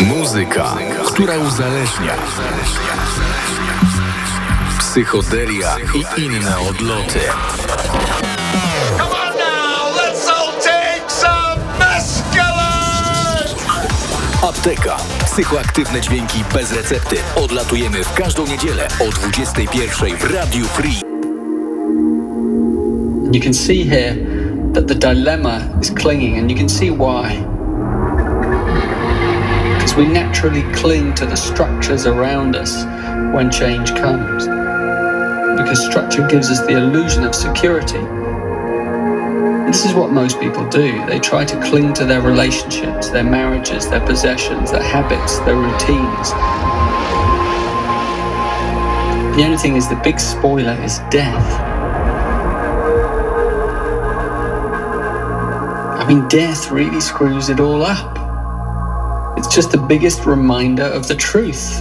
Muzyka, która uzależnia. Psychodelia i inne odloty. Apteka. Psychoaktywne dźwięki bez recepty. Odlatujemy w każdą niedzielę o 21 w Radiu Free. You can see here that the dilemma is clinging and you can see why. We naturally cling to the structures around us when change comes. Because structure gives us the illusion of security. This is what most people do. They try to cling to their relationships, their marriages, their possessions, their habits, their routines. The only thing is, the big spoiler is death. I mean, death really screws it all up. Just the biggest reminder of the truth.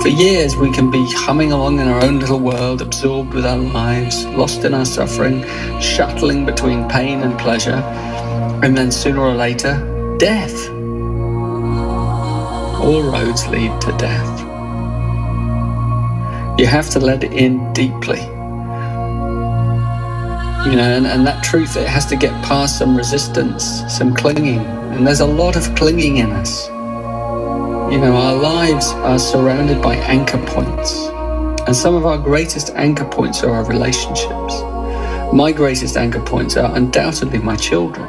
For years, we can be humming along in our own little world, absorbed with our lives, lost in our suffering, shuttling between pain and pleasure, and then sooner or later, death. All roads lead to death. You have to let it in deeply. You know, and, and that truth, it has to get past some resistance, some clinging. And there's a lot of clinging in us. You know, our lives are surrounded by anchor points. And some of our greatest anchor points are our relationships. My greatest anchor points are undoubtedly my children.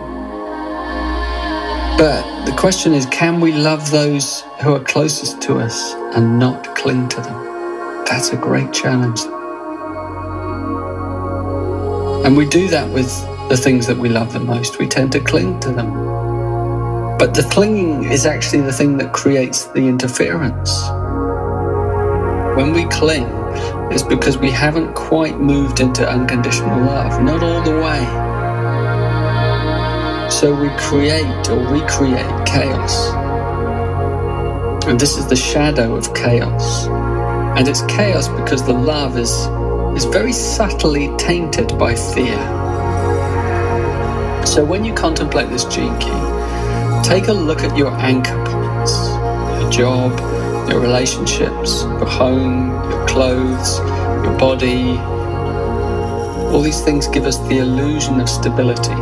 But the question is can we love those who are closest to us and not cling to them? That's a great challenge. And we do that with the things that we love the most. We tend to cling to them. But the clinging is actually the thing that creates the interference. When we cling, it's because we haven't quite moved into unconditional love, not all the way. So we create or recreate chaos. And this is the shadow of chaos. And it's chaos because the love is, is very subtly tainted by fear. So when you contemplate this gene key, take a look at your anchor points your job, your relationships, your home, your clothes, your body. All these things give us the illusion of stability.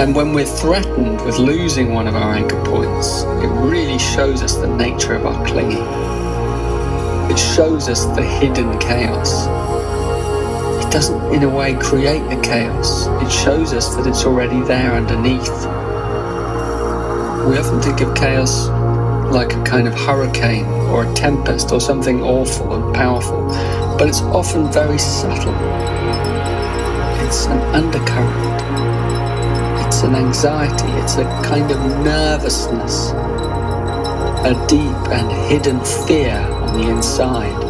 And when we're threatened with losing one of our anchor points, it really shows us the nature of our clinging. It shows us the hidden chaos. It doesn't, in a way, create the chaos. It shows us that it's already there underneath. We often think of chaos like a kind of hurricane or a tempest or something awful and powerful, but it's often very subtle. It's an undercurrent, it's an anxiety, it's a kind of nervousness, a deep and hidden fear on the inside.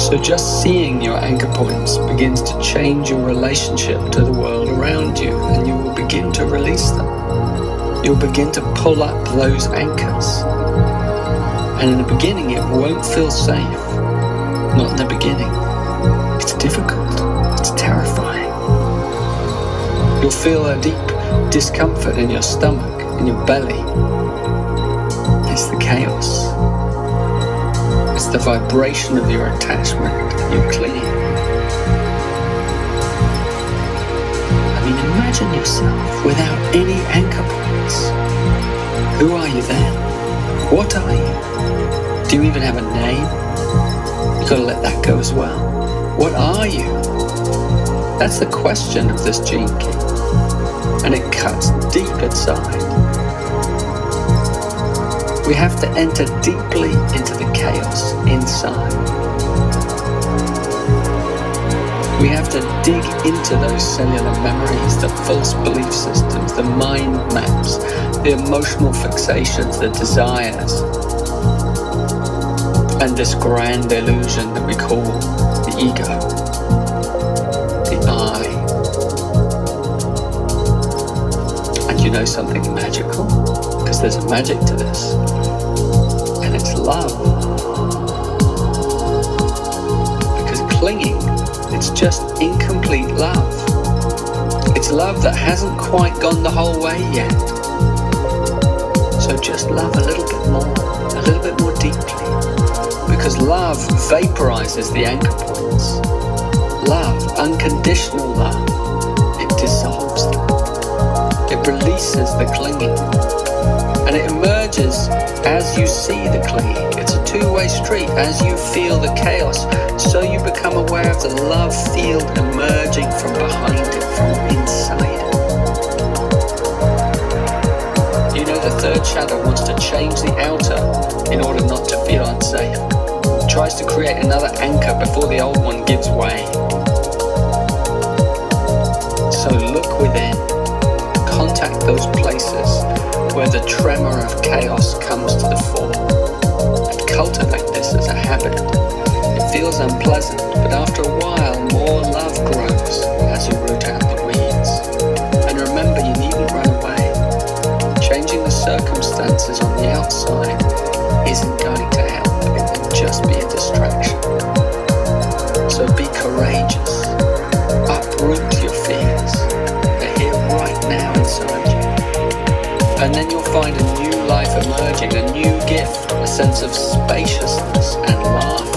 So just seeing your anchor points begins to change your relationship to the world around you, and you begin to release them. You'll begin to pull up those anchors. And in the beginning, it won't feel safe. Not in the beginning. It's difficult. It's terrifying. You'll feel a deep discomfort in your stomach, in your belly. It's the chaos. It's the vibration of your attachment, your clinging. Imagine yourself without any anchor points. Who are you then? What are you? Do you even have a name? You've got to let that go as well. What are you? That's the question of this gene key. And it cuts deep inside. We have to enter deeply into the chaos inside. We have to dig into those cellular memories, the false belief systems, the mind maps, the emotional fixations, the desires, and this grand illusion that we call the ego, the I. And you know something magical? Because there's a magic to this and it's love. It's just incomplete love. It's love that hasn't quite gone the whole way yet. So just love a little bit more, a little bit more deeply. Because love vaporizes the anchor points. Love, unconditional love, it dissolves them. It releases the clinging. And it emerges as you see the clinging. Two-way street. As you feel the chaos, so you become aware of the love field emerging from behind it, from inside. You know the third shadow wants to change the outer in order not to feel unsafe. Tries to create another anchor before the old one gives way. So look within, contact those places where the tremor of chaos comes to the fore, cultivate this as a habit. It feels unpleasant, but after a while, more love grows as you root out the weeds. And remember, you needn't run away. Changing the circumstances on the outside isn't going to help, it will just be a distraction. So be courageous, uproot your fears. They're here right now inside you. And then you'll find a new life emerging, a new gift, a sense of spaciousness and laughter.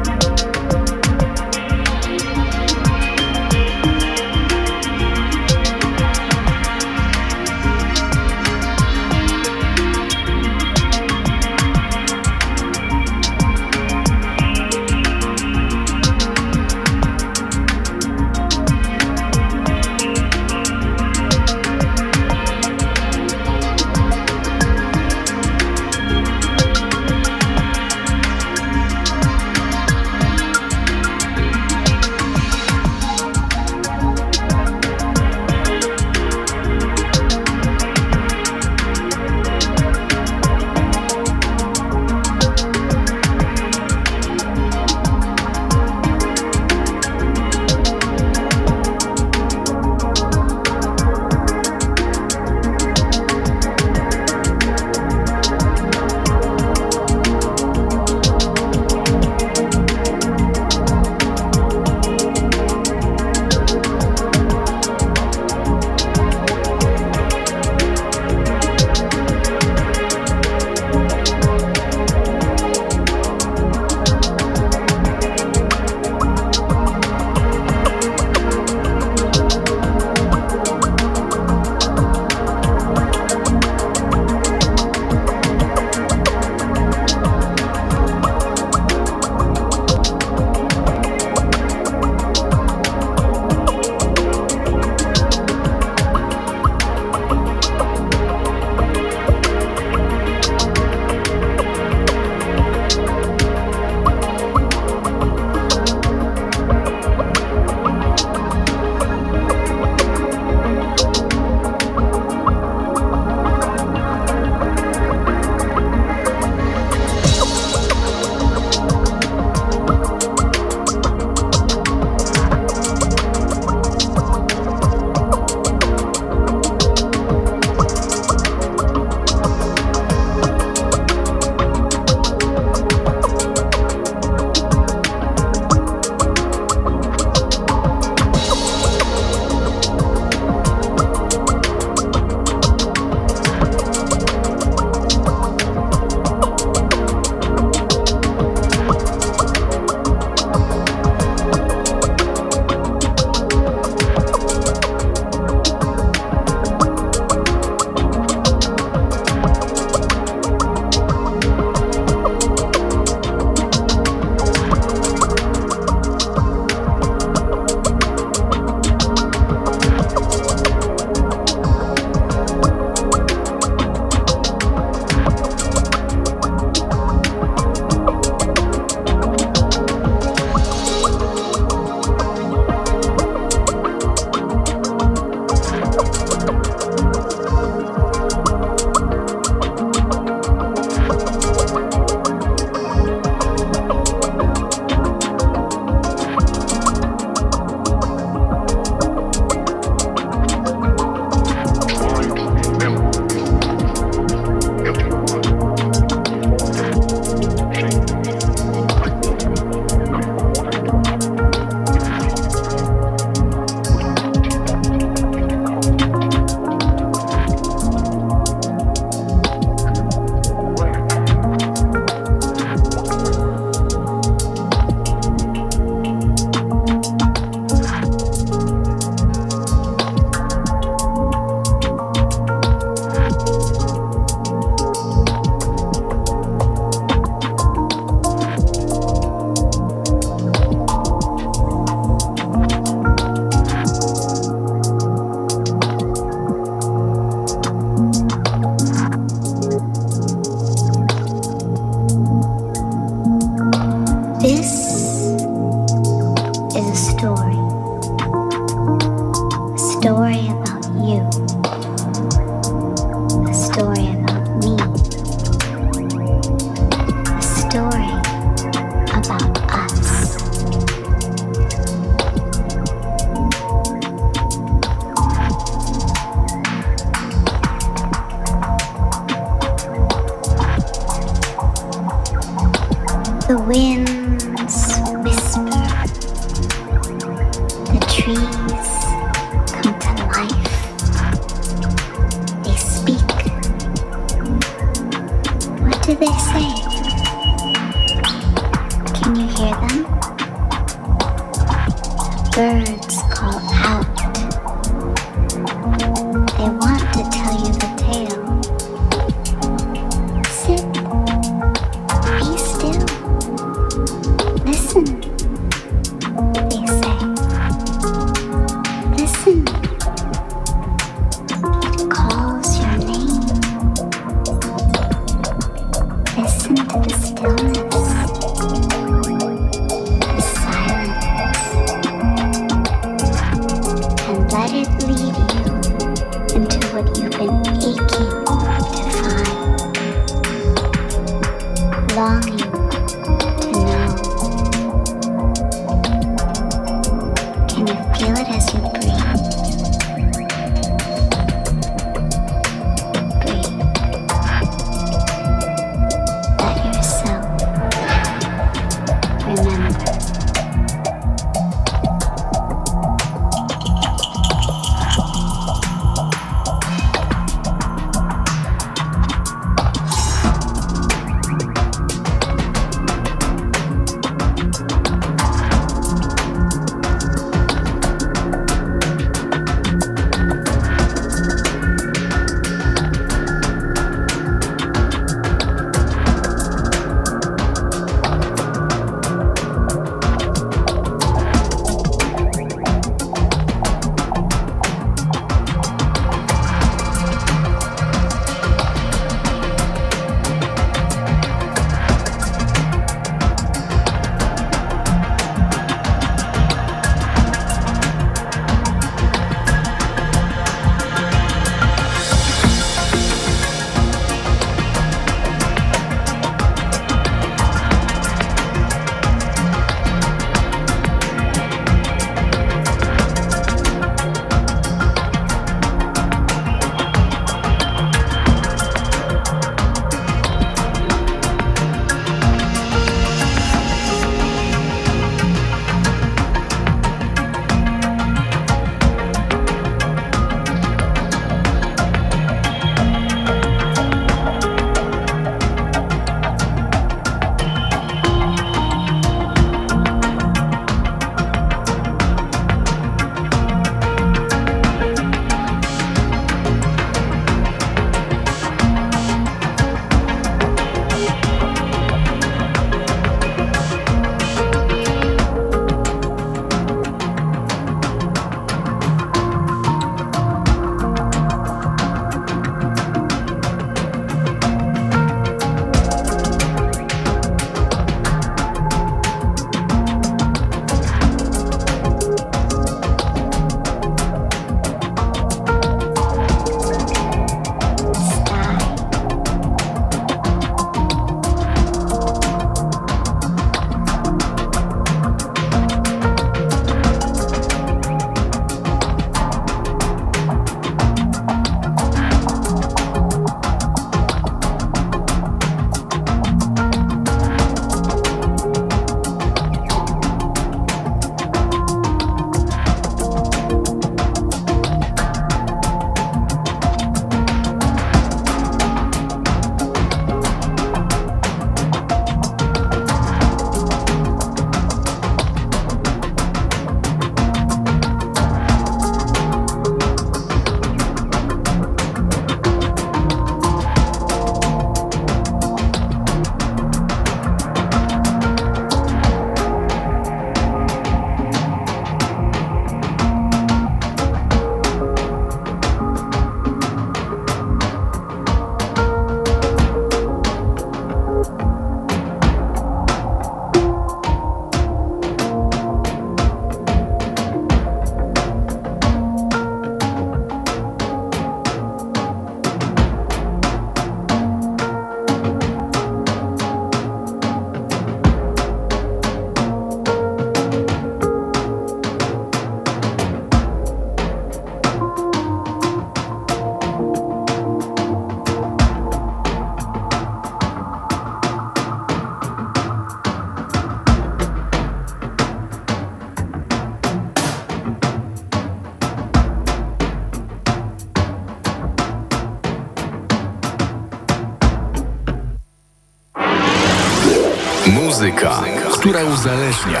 Która uzależnia.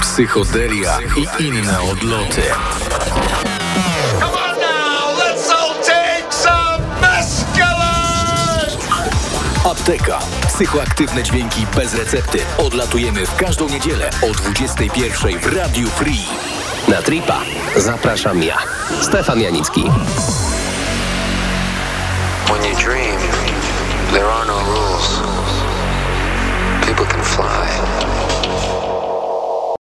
Psychodelia i inne odloty. Come on now, let's all take some mescaline! Apteka. Psychoaktywne dźwięki bez recepty. Odlatujemy w każdą niedzielę o 21 w Radiu Free. Na tripa zapraszam ja, Stefan Janicki.